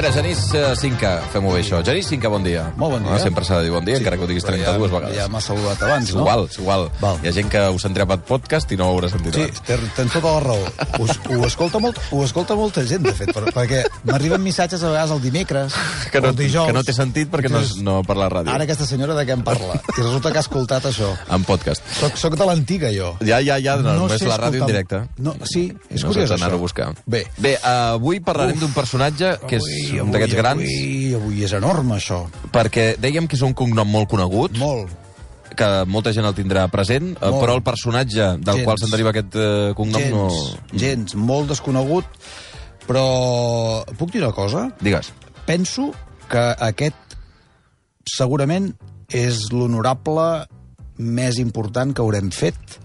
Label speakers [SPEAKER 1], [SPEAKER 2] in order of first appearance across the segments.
[SPEAKER 1] veure, Genís eh, Cinca, fem-ho bé això. Genís Cinca, bon dia.
[SPEAKER 2] Molt bon dia.
[SPEAKER 1] Ah, sempre s'ha de dir bon dia, sí, encara que ho diguis
[SPEAKER 2] però
[SPEAKER 1] 32
[SPEAKER 2] ja,
[SPEAKER 1] vegades.
[SPEAKER 2] Ja m'ha saludat abans, no?
[SPEAKER 1] igual, igual.
[SPEAKER 2] Val.
[SPEAKER 1] Hi ha gent que us sentirà per podcast i no ho haurà sentit
[SPEAKER 2] Sí,
[SPEAKER 1] abans.
[SPEAKER 2] tens, tens tota la raó. Us, ho, escolta molt, ho escolta molta gent, de fet, per, perquè m'arriben missatges a vegades el dimecres
[SPEAKER 1] Que no,
[SPEAKER 2] el dijous.
[SPEAKER 1] que no té sentit perquè no, és- no per la ràdio.
[SPEAKER 2] Ara aquesta senyora de què em parla? I resulta que ha escoltat això.
[SPEAKER 1] En podcast.
[SPEAKER 2] Soc, soc de l'antiga, jo.
[SPEAKER 1] Ja, ja, ja, no, només
[SPEAKER 2] sé
[SPEAKER 1] la ràdio en directe.
[SPEAKER 2] No, sí, és
[SPEAKER 1] no
[SPEAKER 2] curiós, això.
[SPEAKER 1] a buscar.
[SPEAKER 2] Bé.
[SPEAKER 1] Bé, uh, avui parlarem d'un personatge que és
[SPEAKER 2] Avui,
[SPEAKER 1] un d'aquests grans,
[SPEAKER 2] Avui, avui és enorme, això.
[SPEAKER 1] perquè dèiem que és un cognom molt conegut,
[SPEAKER 2] Molt.
[SPEAKER 1] que molta gent el tindrà present, eh,
[SPEAKER 2] Molt.
[SPEAKER 1] però el personatge del
[SPEAKER 2] Gens.
[SPEAKER 1] qual se'n deriva aquest uh, cognom
[SPEAKER 2] gens,
[SPEAKER 1] no...
[SPEAKER 2] gens, molt desconegut, però puc dir una cosa?
[SPEAKER 1] Digues.
[SPEAKER 2] Penso que aquest segurament és l'honorable més important que haurem fet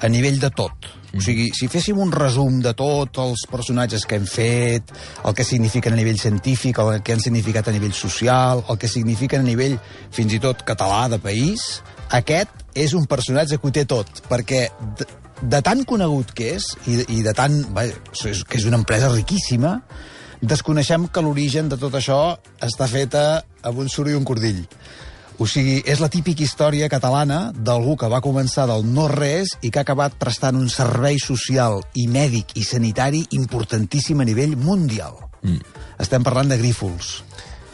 [SPEAKER 2] a nivell de tot. O sigui, si féssim un resum de tots els personatges que hem fet, el que signifiquen a nivell científic, el que han significat a nivell social, el que signifiquen a nivell fins i tot català de país, aquest és un personatge que ho té tot, perquè de, de tan conegut que és, i, i de tan... Vaja, que és una empresa riquíssima, desconeixem que l'origen de tot això està feta amb un suro i un cordill. O sigui, és la típica història catalana d'algú que va començar del no-res i que ha acabat prestant un servei social i mèdic i sanitari importantíssim a nivell mundial. Mm. Estem parlant de Grífols.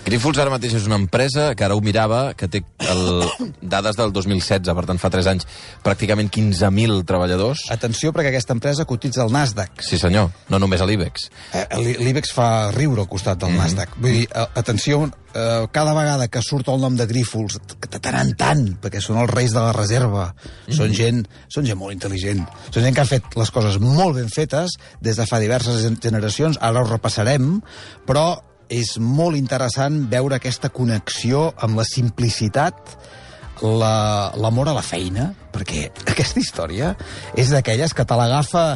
[SPEAKER 1] Grífols ara mateix és una empresa que ara ho mirava, que té el, dades del 2016, per tant fa 3 anys, pràcticament 15.000 treballadors.
[SPEAKER 2] Atenció, perquè aquesta empresa cotitza al Nasdaq.
[SPEAKER 1] Sí senyor, no només a l'IBEX.
[SPEAKER 2] Eh, l'I- L'IBEX fa riure al costat del mm. Nasdaq. Vull dir, eh, atenció, eh, cada vegada que surt el nom de Grífols, de tant en tant, perquè són els reis de la reserva, mm. són, gent, són gent molt intel·ligent, són gent que ha fet les coses molt ben fetes des de fa diverses gen- generacions, ara ho repassarem, però és molt interessant veure aquesta connexió amb la simplicitat la- l'amor a la feina, perquè aquesta història és d'aquelles que te l'agafa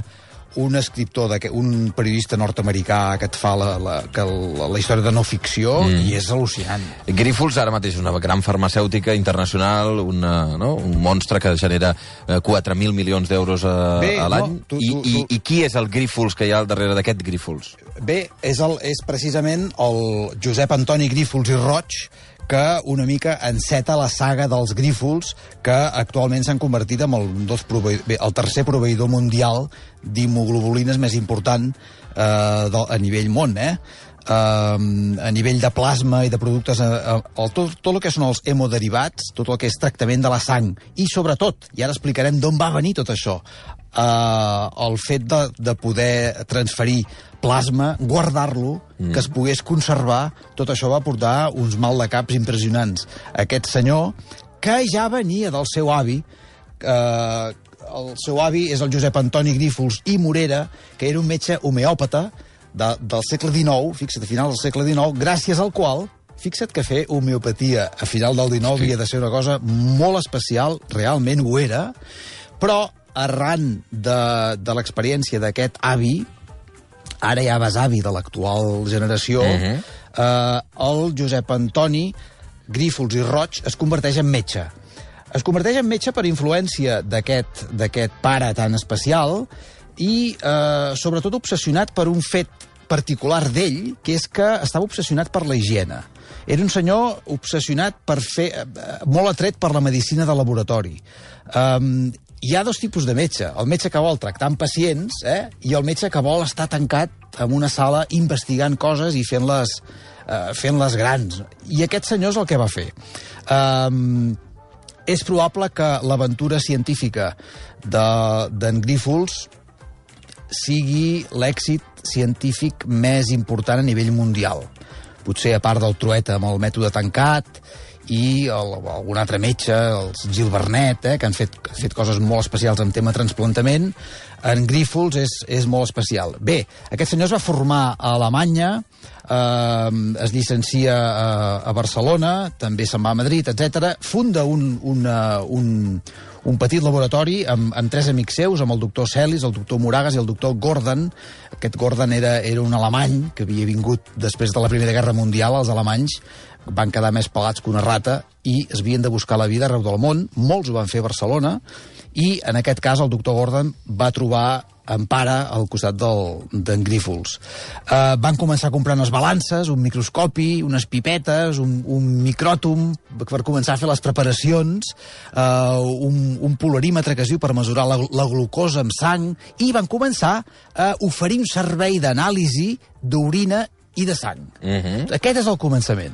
[SPEAKER 2] un escriptor, un periodista nord-americà que et fa la, la, que la, la història de no ficció mm. i és al·lucinant.
[SPEAKER 1] Grífols ara mateix és una gran farmacèutica internacional, una, no? un monstre que genera eh, 4.000 milions d'euros a,
[SPEAKER 2] Bé,
[SPEAKER 1] a l'any.
[SPEAKER 2] no, tu-
[SPEAKER 1] I,
[SPEAKER 2] tu-
[SPEAKER 1] i,
[SPEAKER 2] tu-
[SPEAKER 1] I qui és el Grífols que hi ha al darrere d'aquest Grífols?
[SPEAKER 2] Bé, és, el, és precisament el Josep Antoni Grífols i Roig que una mica enceta la saga dels Grífols que actualment s'han convertit en el, provei- bé, el tercer proveïdor mundial d'hemoglobulines més important eh, del, a nivell món, eh? Uh, a nivell de plasma i de productes, uh, uh, tot, tot el que són els hemoderivats, tot el que és tractament de la sang, i sobretot, i ara explicarem d'on va venir tot això, uh, el fet de, de poder transferir plasma, guardar-lo, mm. que es pogués conservar, tot això va portar uns mal de caps impressionants. Aquest senyor, que ja venia del seu avi, eh, el seu avi és el Josep Antoni Grífols i Morera, que era un metge homeòpata de, del segle XIX, fixa't, a finals del segle XIX, gràcies al qual Fixa't que fer homeopatia a final del XIX
[SPEAKER 1] Sí.
[SPEAKER 2] havia de ser una cosa molt especial, realment ho era, però arran de, de l'experiència d'aquest avi, ara ja besavi de l'actual generació, uh
[SPEAKER 1] Mhm.
[SPEAKER 2] -huh. eh, el Josep Antoni Grífols i Roig es converteix en metge. Es converteix en metge per influència d'aquest pare tan especial i, eh, sobretot, obsessionat per un fet particular d'ell, que és que estava obsessionat per la higiene. Era un senyor obsessionat per fer... Eh, molt atret per la medicina de laboratori. Um, hi ha dos tipus de metge. El metge que vol tractar amb pacients eh, i el metge que vol estar tancat en una sala investigant coses i fent-les eh, fent-les grans. I aquest senyor és el que va fer. Um, és probable que l'aventura científica de- d'en Grífols sigui l'èxit científic més important a nivell mundial. Potser a part del trueta amb el mètode tancat i el, algun altre metge, els Gil Bernet, eh, que han fet, han fet coses molt especials en tema transplantament, en Grífols és, és molt especial. Bé, aquest senyor es va formar a Alemanya, eh, es llicencia a, a Barcelona, també se'n va a Madrid, etc. Funda un, una, un, un petit laboratori amb, amb tres amics seus, amb el doctor Celis, el doctor Moragas i el doctor Gordon. Aquest Gordon era, era un alemany que havia vingut després de la Primera Guerra Mundial. Els alemanys van quedar més pelats que una rata i es havien de buscar la vida arreu del món. Molts ho van fer a Barcelona i, en aquest cas, el doctor Gordon va trobar en pare al costat d'en Grífols. Eh, van començar a comprar unes balances, un microscopi, unes pipetes, un, un micròtom per començar a fer les preparacions, eh, un, un polarímetre que es diu per mesurar la, la glucosa amb sang, i van començar a oferir un servei d'anàlisi d'orina i de sang.
[SPEAKER 1] Mhm.
[SPEAKER 2] Aquest és el començament.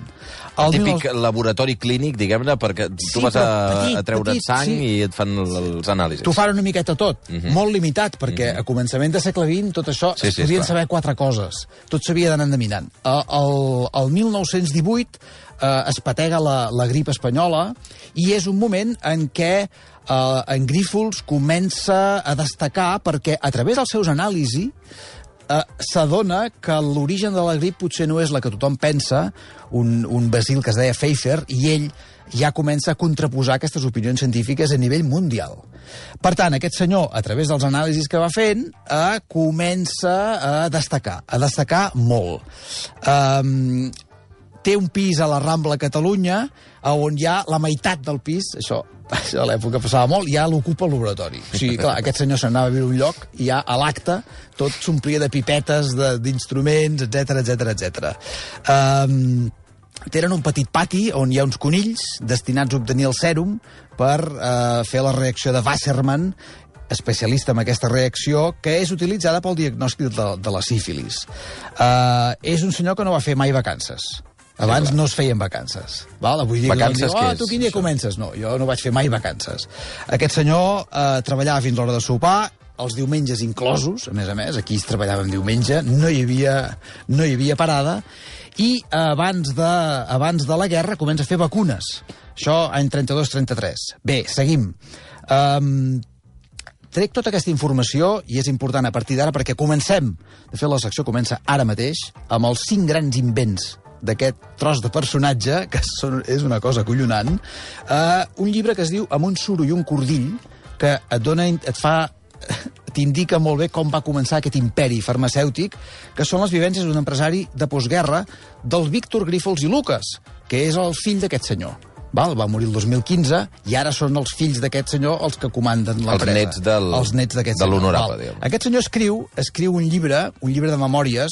[SPEAKER 1] El
[SPEAKER 2] El
[SPEAKER 1] típic
[SPEAKER 2] 19
[SPEAKER 1] laboratori clínic, diguem-ne, perquè
[SPEAKER 2] Sí,
[SPEAKER 1] tu vas
[SPEAKER 2] però
[SPEAKER 1] a,
[SPEAKER 2] petit,
[SPEAKER 1] a treure
[SPEAKER 2] petit,
[SPEAKER 1] sang
[SPEAKER 2] sí.
[SPEAKER 1] i et fan el- els anàlisis.
[SPEAKER 2] T'ho fan una miqueta tot, molt limitat, perquè a començament de segle XX tot això
[SPEAKER 1] Mhm. Sí,
[SPEAKER 2] es
[SPEAKER 1] sí,
[SPEAKER 2] podien
[SPEAKER 1] esclar.
[SPEAKER 2] saber quatre coses. Tot s'havia d'anar endeminant. El, el, el 1918 eh, es patega la, la grip espanyola i és un moment en què eh, en Grífols comença a destacar perquè a través dels seus anàlisis eh, s'adona que l'origen de la grip potser no és la que tothom pensa, un, un basil que es deia Pfeiffer, i ell ja comença a contraposar aquestes opinions científiques a nivell mundial. Per tant, aquest senyor, a través dels anàlisis que va fent, eh, comença a destacar, a destacar molt. Um, té un pis a la Rambla, Catalunya, on hi ha la meitat del pis, això, això a l'època passava molt, ja l'ocupa el laboratori. O sigui, clar, aquest senyor s'anava a viure un lloc i ja a l'acte tot s'omplia de pipetes, d'instruments, etc etc etc. Um, tenen un petit pati on hi ha uns conills destinats a obtenir el sèrum per uh, fer la reacció de Wassermann, especialista en aquesta reacció, que és utilitzada pel diagnòstic de, de la sífilis. Uh, és un senyor que no va fer mai vacances. Abans no es feien vacances. Val? Vull dir,
[SPEAKER 1] Vacances
[SPEAKER 2] oh,
[SPEAKER 1] què és,
[SPEAKER 2] tu quin dia
[SPEAKER 1] això?
[SPEAKER 2] comences? No, jo no vaig fer mai vacances. Aquest senyor eh, treballava fins l'hora de sopar, els diumenges inclosos, a més a més, aquí es treballava en diumenge, no hi havia, no hi havia parada, i abans de, abans de la guerra comença a fer vacunes. Això any 32-33. Bé, seguim. Um, trec tota aquesta informació i és important a partir d'ara perquè comencem, de fet la secció comença ara mateix, amb els cinc grans invents d'aquest tros de personatge, que són, és una cosa collonant, uh, un llibre que es diu Amb un suro i un cordill, que et dona, et fa t'indica molt bé com va començar aquest imperi farmacèutic, que són les vivències d'un empresari de postguerra del Víctor Grífols i Lucas, que és el fill d'aquest senyor. Val? Va morir el 2015 i ara són els fills d'aquest senyor els que comanden l'empresa.
[SPEAKER 1] nets del-
[SPEAKER 2] Els nets
[SPEAKER 1] de l'honorable, diguem.
[SPEAKER 2] Aquest senyor escriu, escriu un llibre, un llibre de memòries,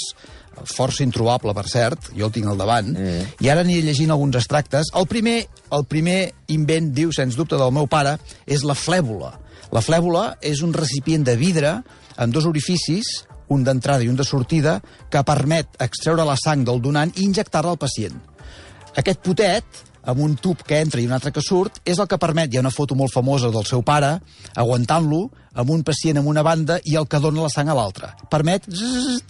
[SPEAKER 2] força introbable, per cert, jo el tinc al davant, mm. i ara aniré llegint alguns extractes. El primer, el primer invent, diu, sens dubte, del meu pare, és la flèbula. La flèbula és un recipient de vidre amb dos orificis, un d'entrada i un de sortida, que permet extreure la sang del donant i injectar-la al pacient. Aquest potet, amb un tub que entra i un altre que surt, és el que permet, hi ha una foto molt famosa del seu pare, aguantant-lo, amb un pacient en una banda i el que dona la sang a l'altra. Permet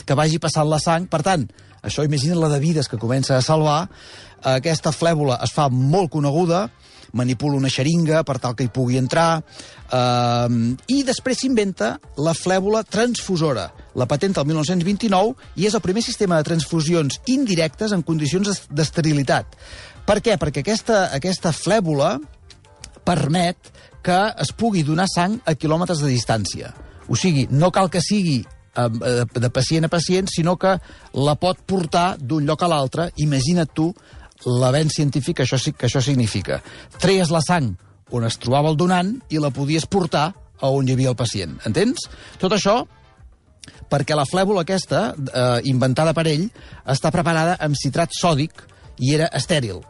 [SPEAKER 2] que vagi passant la sang, per tant, això imagina la de vides que comença a salvar, aquesta flèbula es fa molt coneguda, manipula una xeringa per tal que hi pugui entrar, eh, i després s'inventa la flèbula transfusora. La patenta el 1929 i és el primer sistema de transfusions indirectes en condicions es- d'esterilitat. Per què? Perquè aquesta, aquesta flèbula permet que es pugui donar sang a quilòmetres de distància. O sigui, no cal que sigui eh, de pacient a pacient, sinó que la pot portar d'un lloc a l'altre. Imagina't tu l'avenç científic que això, que això significa. Treies la sang on es trobava el donant i la podies portar a on hi havia el pacient. Entens? Tot això perquè la flèbula aquesta, eh, inventada per ell, està preparada amb citrat sòdic i era estèril.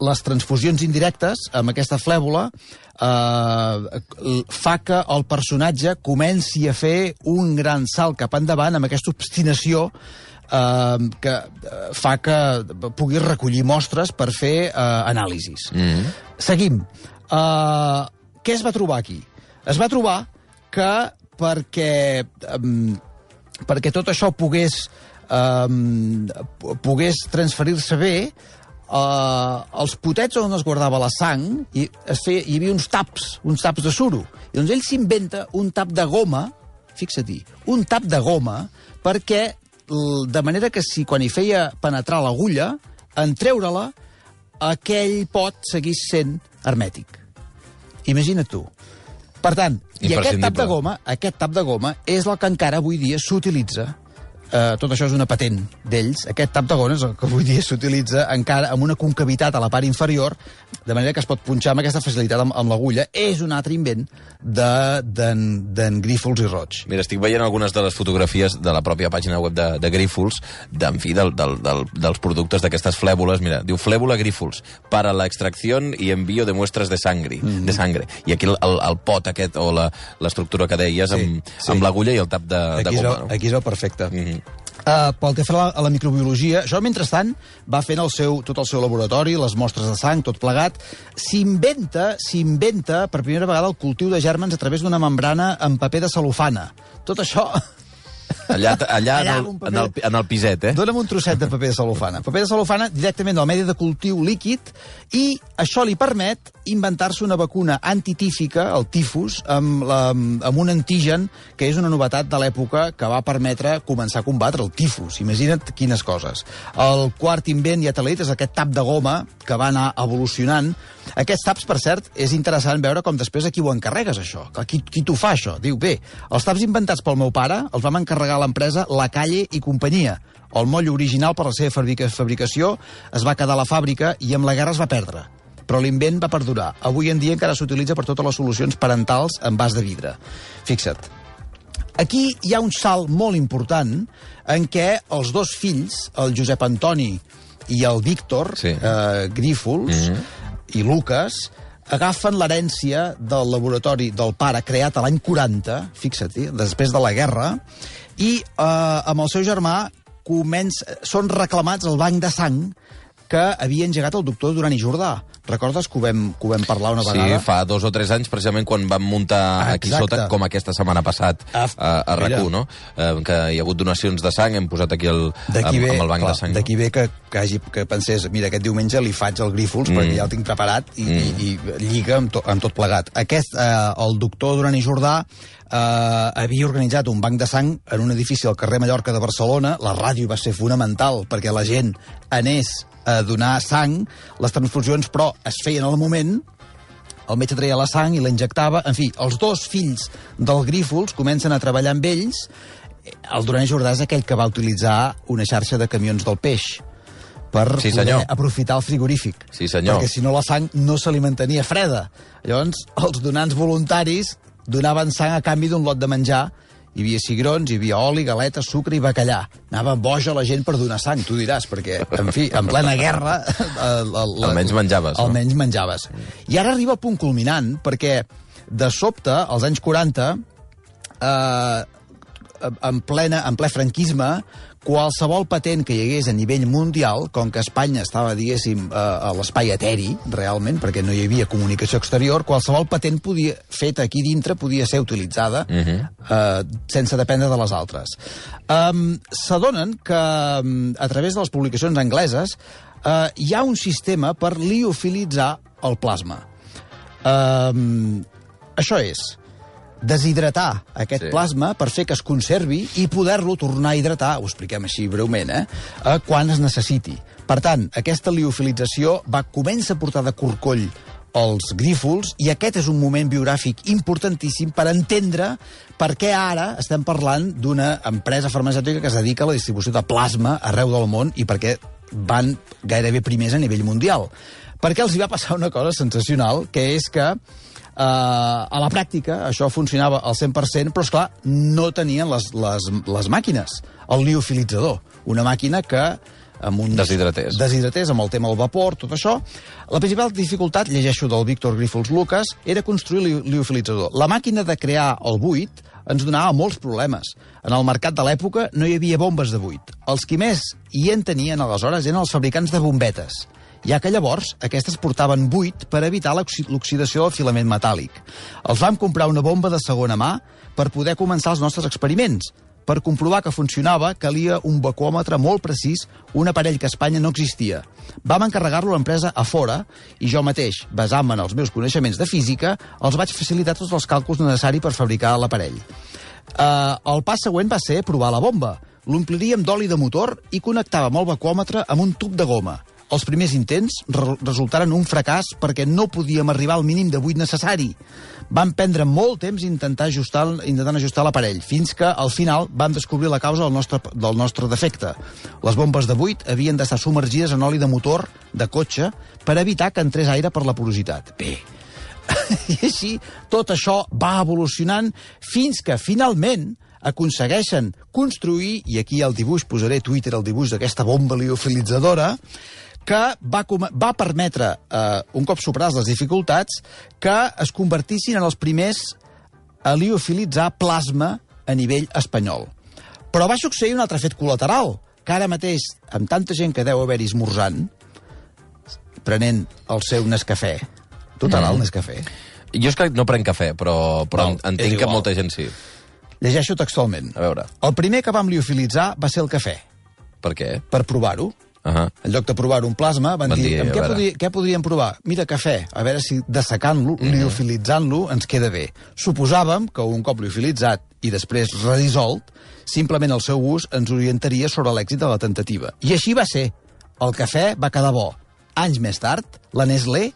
[SPEAKER 2] Les transfusions indirectes amb aquesta flèbula eh, fa que el personatge comenci a fer un gran salt cap endavant amb aquesta obstinació eh, que eh, fa que pugui recollir mostres per fer eh, anàlisis. Mm -hmm. Seguim. Uh, què es va trobar aquí? Es va trobar que perquè, um, perquè tot això pogués, um, pogués transferir-se bé, uh, els potets on es guardava la sang hi, es feia, hi havia uns taps, uns taps de suro. I doncs ell s'inventa un tap de goma, fixa-t'hi, un tap de goma perquè de manera que si quan hi feia penetrar l'agulla, en treure-la, aquell pot seguís sent hermètic. Imagina't tu. Per tant, i aquest tap de goma, aquest tap de goma és el que encara avui dia s'utilitza eh, tot això és una patent d'ells. Aquest tap de gona és el que avui dia s'utilitza encara amb una concavitat a la part inferior, de manera que es pot punxar amb aquesta facilitat amb, amb l'agulla. És un altre invent d'en de, Grífols i Roig.
[SPEAKER 1] Mira, estic veient algunes de les fotografies de la pròpia pàgina web de, de Grífols, d'en fi, del, del, del, dels productes d'aquestes flèbules. Mira, diu flèbula Grífols, para la extracció y envío de muestras de sangre. Mm. de sangre. I aquí el, el, el pot aquest, o l'estructura que deies, sí, amb, sí. amb l'agulla i el tap de,
[SPEAKER 2] aquí
[SPEAKER 1] de goma.
[SPEAKER 2] És el, aquí és el perfecte. Mm -hmm. Uh, pel que fa a la, microbiologia, això, mentrestant, va fent el seu, tot el seu laboratori, les mostres de sang, tot plegat. S'inventa, s'inventa per primera vegada el cultiu de gèrmens a través d'una membrana en paper de celofana. Tot això
[SPEAKER 1] Allà, allà, allà en, el, paper... en, el, en el piset, eh?
[SPEAKER 2] Dona'm un trosset de paper de cel·lofana. Paper de cel·lofana directament del medi de cultiu líquid i això li permet inventar-se una vacuna antitífica, el tifus, amb, la, amb un antigen que és una novetat de l'època que va permetre començar a combatre el tifus. Imagina't quines coses. El quart invent i atelit és aquest tap de goma que va anar evolucionant. Aquests taps, per cert, és interessant veure com després a qui ho encarregues, això. Qui, qui t'ho fa, això? Diu, bé, els taps inventats pel meu pare els vam encarregar a l'empresa La Calle i companyia. El moll original per la seva fabricació es va quedar a la fàbrica i amb la guerra es va perdre però l'invent va perdurar. Avui en dia encara s'utilitza per totes les solucions parentals en vas de vidre. Fixa't. Aquí hi ha un salt molt important en què els dos fills, el Josep Antoni i el Víctor sí. eh, Grífols mm -hmm. i Lucas, agafen l'herència del laboratori del pare creat a l'any 40, fixa't, després de la guerra, i eh, amb el seu germà comença, són reclamats al banc de sang que havia engegat el doctor Duran i Jordà. Recordes que ho vam, que ho vam parlar una vegada?
[SPEAKER 1] Sí, fa dos o tres anys, precisament quan vam muntar ah, aquí sota, com aquesta setmana passat a, a, a RAC1, no? Eh, que hi ha hagut donacions de sang, hem posat aquí el, amb,
[SPEAKER 2] ve,
[SPEAKER 1] amb el banc clar, de sang.
[SPEAKER 2] D'aquí ve que, que, hagi, que pensés, mira, aquest diumenge li faig el Grífols, mm. perquè ja el tinc preparat i, mm. i, i lliga amb, to, amb tot plegat. Aquest, eh, el doctor Duran i Jordà, eh, havia organitzat un banc de sang en un edifici al carrer Mallorca de Barcelona. La ràdio va ser fonamental perquè la gent anés a donar sang, les transfusions, però es feien al moment, el metge treia la sang i la injectava, en fi, els dos fills del Grífols comencen a treballar amb ells, el Duran Jordà és aquell que va utilitzar una xarxa de camions del peix per
[SPEAKER 1] sí, poder
[SPEAKER 2] aprofitar el frigorífic.
[SPEAKER 1] Sí, senyor.
[SPEAKER 2] Perquè si no la sang no se li mantenia freda. Llavors, els donants voluntaris donaven sang a canvi d'un lot de menjar hi havia cigrons, hi havia oli, galetes, sucre i bacallà. Anava boja la gent per donar sang, tu diràs, perquè, en fi, en plena guerra...
[SPEAKER 1] El, el, almenys menjaves,
[SPEAKER 2] no? Almenys menjaves. I ara arriba el punt culminant, perquè de sobte, als anys 40, eh, en, plena, en ple franquisme, qualsevol patent que hi hagués a nivell mundial, com que Espanya estava, diguéssim, a, a l'espai eteri, realment, perquè no hi havia comunicació exterior, qualsevol patent podia, feta aquí dintre podia ser utilitzada uh -huh. eh, sense dependre de les altres. Um, S'adonen que a través de les publicacions angleses eh, hi ha un sistema per liofilitzar el plasma. Um, això és, deshidratar aquest sí. plasma per fer que es conservi i poder-lo tornar a hidratar, ho expliquem així breument, eh, eh, quan es necessiti. Per tant, aquesta liofilització va comença a portar de corcoll els grífols, i aquest és un moment biogràfic importantíssim per entendre per què ara estem parlant d'una empresa farmacèutica que es dedica a la distribució de plasma arreu del món i perquè van gairebé primers a nivell mundial. Perquè els hi va passar una cosa sensacional, que és que Uh, a la pràctica això funcionava al 100%, però, és clar no tenien les, les, les màquines. El liofilitzador, una màquina que amb un...
[SPEAKER 1] Deshidratés.
[SPEAKER 2] Deshidratés, amb el tema del vapor, tot això. La principal dificultat, llegeixo del Víctor Grífols Lucas, era construir el liofilitzador. La màquina de crear el buit ens donava molts problemes. En el mercat de l'època no hi havia bombes de buit. Els qui més hi en tenien aleshores eren els fabricants de bombetes ja que llavors aquestes portaven buit per evitar l'oxidació del filament metàl·lic. Els vam comprar una bomba de segona mà per poder començar els nostres experiments. Per comprovar que funcionava, calia un vacuòmetre molt precís, un aparell que a Espanya no existia. Vam encarregar-lo a l'empresa a fora i jo mateix, basant-me en els meus coneixements de física, els vaig facilitar tots els càlculs necessaris per fabricar l'aparell. Uh, el pas següent va ser provar la bomba. L'ompliríem d'oli de motor i connectàvem el vacuòmetre amb un tub de goma. Els primers intents re resultaren un fracàs perquè no podíem arribar al mínim de buit necessari. Van prendre molt temps intentar ajustar, intentant ajustar l'aparell, fins que al final vam descobrir la causa del nostre, del nostre defecte. Les bombes de buit havien d'estar submergides en oli de motor de cotxe per evitar que entrés aire per la porositat. Bé, i així tot això va evolucionant fins que finalment aconsegueixen construir, i aquí al dibuix posaré Twitter el dibuix d'aquesta bomba liofilitzadora, que va, va permetre, eh, un cop superades les dificultats, que es convertissin en els primers a liofilitzar plasma a nivell espanyol. Però va succeir un altre fet col·lateral, que ara mateix, amb tanta gent que deu haver-hi esmorzant, prenent el seu Nescafé, total, mm. el Nescafé.
[SPEAKER 1] Jo és que no prenc cafè, però, però no, entenc que molta gent sí.
[SPEAKER 2] Llegeixo textualment.
[SPEAKER 1] A veure.
[SPEAKER 2] El primer que vam liofilitzar va ser el cafè.
[SPEAKER 1] Per què?
[SPEAKER 2] Per provar-ho. Uh -huh. En lloc de provar un plasma, van, van dir, dir què, podri, què podríem provar? Mira, cafè, a veure si dessecant-lo. -huh. liofilitzant-lo, ens queda bé. Suposàvem que un cop liofilitzat i després redissolt, simplement el seu ús ens orientaria sobre l'èxit de la tentativa. I així va ser. El cafè va quedar bo. Anys més tard, la Nestlé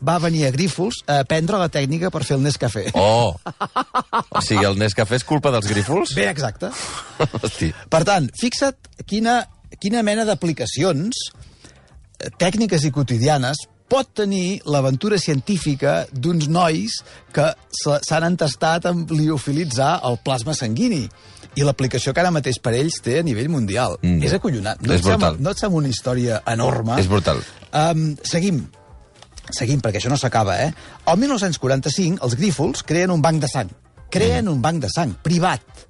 [SPEAKER 2] va venir a Grífols a aprendre la tècnica per fer el Nescafé.
[SPEAKER 1] Oh! O sigui, el Nescafé és culpa dels Grífols?
[SPEAKER 2] Bé, exacte. Hosti. Per tant, fixa't quina, quina mena d'aplicacions eh, tècniques i quotidianes pot tenir l'aventura científica d'uns nois que s'han entestat en liofilitzar el plasma sanguini i l'aplicació que ara mateix per ells té a nivell mundial. Mm. És acollonat. No
[SPEAKER 1] és brutal.
[SPEAKER 2] Sembla, no et sembla una història enorme?
[SPEAKER 1] És brutal.
[SPEAKER 2] Um, seguim. Seguim, perquè això no s'acaba, eh? El 1945, els Grífols creen un banc de sang. Creen mm. un banc de sang, privat.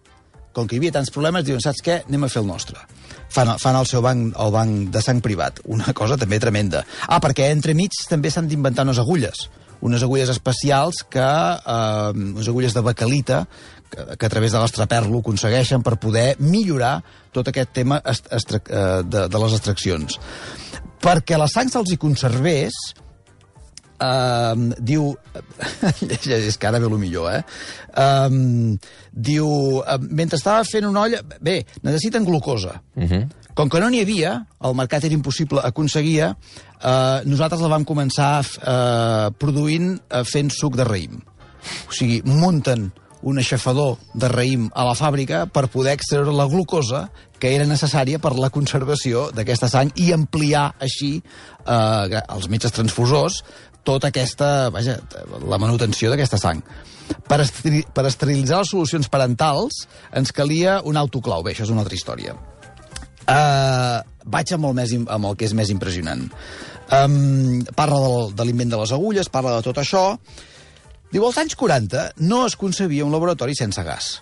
[SPEAKER 2] Com que hi havia tants problemes, diuen, saps què? Anem a fer el nostre. Fan, fan el seu banc, el banc de sang privat. Una cosa també tremenda. Ah, perquè entremig també s'han d'inventar unes agulles. Unes agulles especials que... Eh, unes agulles de bacalita que, que a través de l'estraperlo aconsegueixen per poder millorar tot aquest tema est, est, eh, de, de les extraccions. Perquè la sang se'ls hi conservés, Uh, diu... és que ara ve el millor, eh? Um, diu... Uh, mentre estava fent una olla... Bé, necessiten glucosa. Uh mhm. -huh. Com que no n'hi havia, el mercat era impossible, aconseguia, uh, nosaltres la vam començar uh, produint uh, fent suc de raïm. O sigui, munten un aixafador de raïm a la fàbrica per poder extreure la glucosa que era necessària per la conservació d'aquesta sang i ampliar així eh, els metges transfusors tota aquesta, vaja, la manutenció d'aquesta sang. Per, esteri per esterilitzar les solucions parentals ens calia un autoclau. Bé, això és una altra història. Uh, vaig amb el, més, amb el que és més impressionant. Um, parla del, de l'invent de les agulles, parla de tot això. Diu, als anys 40 no es concebia un laboratori sense gas.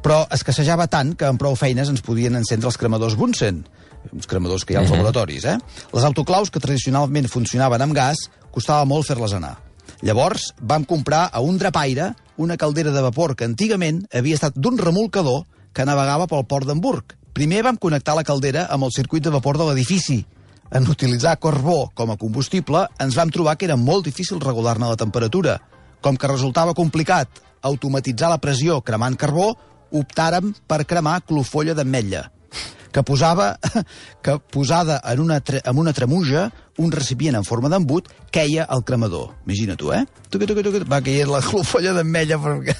[SPEAKER 2] Però escassejava tant que amb prou feines ens podien encendre els cremadors Bunsen, uns cremadors que hi ha als uh mhm. -huh. laboratoris, eh? Les autoclaus, que tradicionalment funcionaven amb gas, costava molt fer-les anar. Llavors vam comprar a un drapaire una caldera de vapor que antigament havia estat d'un remolcador que navegava pel port d'Hamburg. Primer vam connectar la caldera amb el circuit de vapor de l'edifici. En utilitzar carbó com a combustible, ens vam trobar que era molt difícil regular-ne la temperatura. Com que resultava complicat automatitzar la pressió cremant carbó, optàrem per cremar clofolla d'ametlla que posava que posada en una, en una tremuja, un recipient en forma d'embut, queia al cremador. Imagina tu, eh? Tuc, tuc, tuc, va caient la clofolla d'ametlla perquè...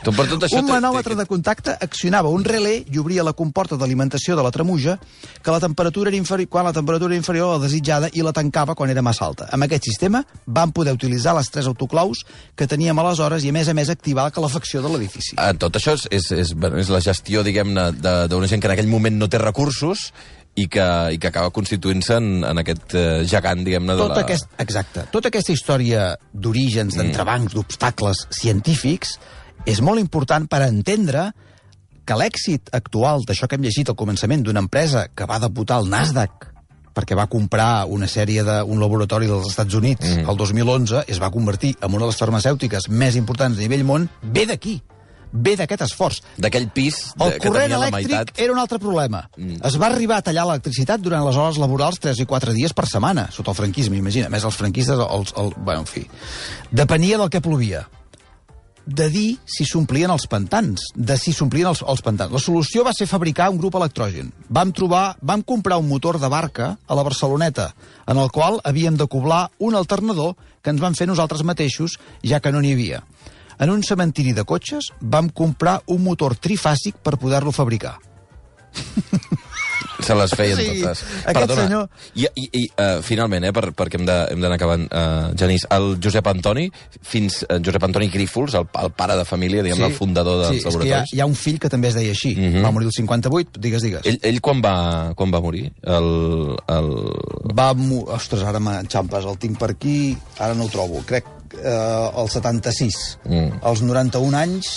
[SPEAKER 1] Tu per tot això
[SPEAKER 2] un manòmetre de contacte accionava un relé i obria la comporta d'alimentació de la tremuja que la temperatura era inferior, quan la temperatura era inferior a la desitjada i la tancava quan era massa alta. Amb aquest sistema vam poder utilitzar les tres autoclaus que teníem aleshores i, a més a més, activar la calefacció de l'edifici.
[SPEAKER 1] Ah, tot això és, és, és, és la gestió, diguem-ne, d'una gent que en aquell moment no té recursos i que, i que acaba constituint-se en, en aquest eh, gegant, diguem-ne, de
[SPEAKER 2] tot la... Aquest, exacte. Tota aquesta història d'orígens, mm. d'entrebancs, d'obstacles científics és molt important per entendre que l'èxit actual d'això que hem llegit al començament d'una empresa que va debutar al Nasdaq perquè va comprar una sèrie d'un laboratori dels Estats Units mm. el 2011 i es va convertir en una de les farmacèutiques més importants a nivell món, ve d'aquí ve d'aquest esforç.
[SPEAKER 1] D'aquell pis de,
[SPEAKER 2] el corrent elèctric meitat... era un altre problema. Mm. Es va arribar a tallar l'electricitat durant les hores laborals 3 i 4 dies per setmana, sota el franquisme, imagina. A més, els franquistes, els, el, bueno, en fi, depenia del que plovia de dir si s'omplien els pantans, de si s'omplien els, els pantans. La solució va ser fabricar un grup electrogen. Vam trobar, vam comprar un motor de barca a la Barceloneta, en el qual havíem de coblar un alternador que ens van fer nosaltres mateixos, ja que no n'hi havia. En un cementiri de cotxes vam comprar un motor trifàsic per poder-lo fabricar.
[SPEAKER 1] Se les feien
[SPEAKER 2] Sí,
[SPEAKER 1] totes.
[SPEAKER 2] aquest senyor-
[SPEAKER 1] I, i, i uh, finalment, eh, per, perquè hem d'anar acabant, uh, Genís, el Josep Antoni, fins uh, Josep Antoni Grífols, el, el pare de família, diguem el fundador dels
[SPEAKER 2] sí, que hi ha,
[SPEAKER 1] laboratoris.
[SPEAKER 2] hi ha un fill que també es deia així. Mm -hmm. Va morir el 58, digues, digues.
[SPEAKER 1] Ell, ell quan, va, quan va morir? El, el...
[SPEAKER 2] Va... Ostres, ara m'enxampes, el tinc per aquí, ara no ho trobo. Crec eh, el 76.
[SPEAKER 1] Mm.
[SPEAKER 2] Als 91 anys...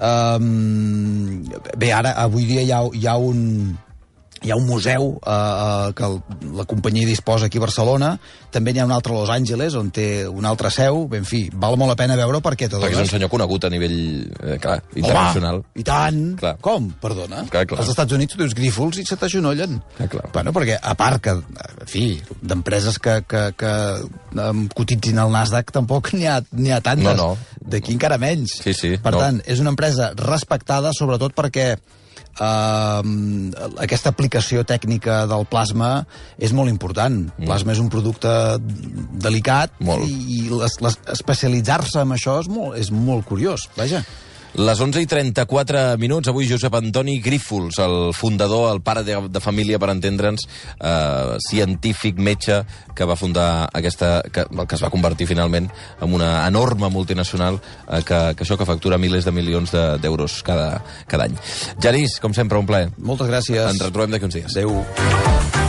[SPEAKER 2] Um, bé, ara, avui dia hi ha, hi ha un hi ha un museu eh, eh, que el, la companyia disposa aquí a Barcelona, també n'hi ha un altre a Los Angeles, on té una altra seu, bé, en fi, val molt la pena veure perquè
[SPEAKER 1] Perquè és un senyor conegut a nivell eh, clar, internacional.
[SPEAKER 2] Home, i tant!
[SPEAKER 1] Clar.
[SPEAKER 2] Com? Perdona?
[SPEAKER 1] Clar, clar.
[SPEAKER 2] Als Estats Units tu dius grífols i se t'agenollen.
[SPEAKER 1] Clar.
[SPEAKER 2] Bueno, perquè a part que, en fi, d'empreses que, que, que um, cotitzin al Nasdaq tampoc n'hi ha, ha tantes.
[SPEAKER 1] No, no.
[SPEAKER 2] D'aquí encara menys.
[SPEAKER 1] Sí, sí,
[SPEAKER 2] Per
[SPEAKER 1] no.
[SPEAKER 2] tant, és una empresa respectada sobretot perquè Uh, aquesta aplicació tècnica del plasma és molt important. Mm. Plasma és un producte delicat
[SPEAKER 1] Molt.
[SPEAKER 2] i, i especialitzar-se en això és molt, és molt curiós. Vaja.
[SPEAKER 1] Les 11 i 34 minuts, avui Josep Antoni Grífols, el fundador, el pare de, de família, per entendre'ns, eh, científic, metge, que va fundar aquesta... Que, que es va convertir finalment en una enorme multinacional eh, que, que això que factura milers de milions de- d'euros cada, cada any. Genís, com sempre, un plaer.
[SPEAKER 2] Moltes gràcies.
[SPEAKER 1] Ens retrobem d'aquí uns dies.
[SPEAKER 2] Adéu.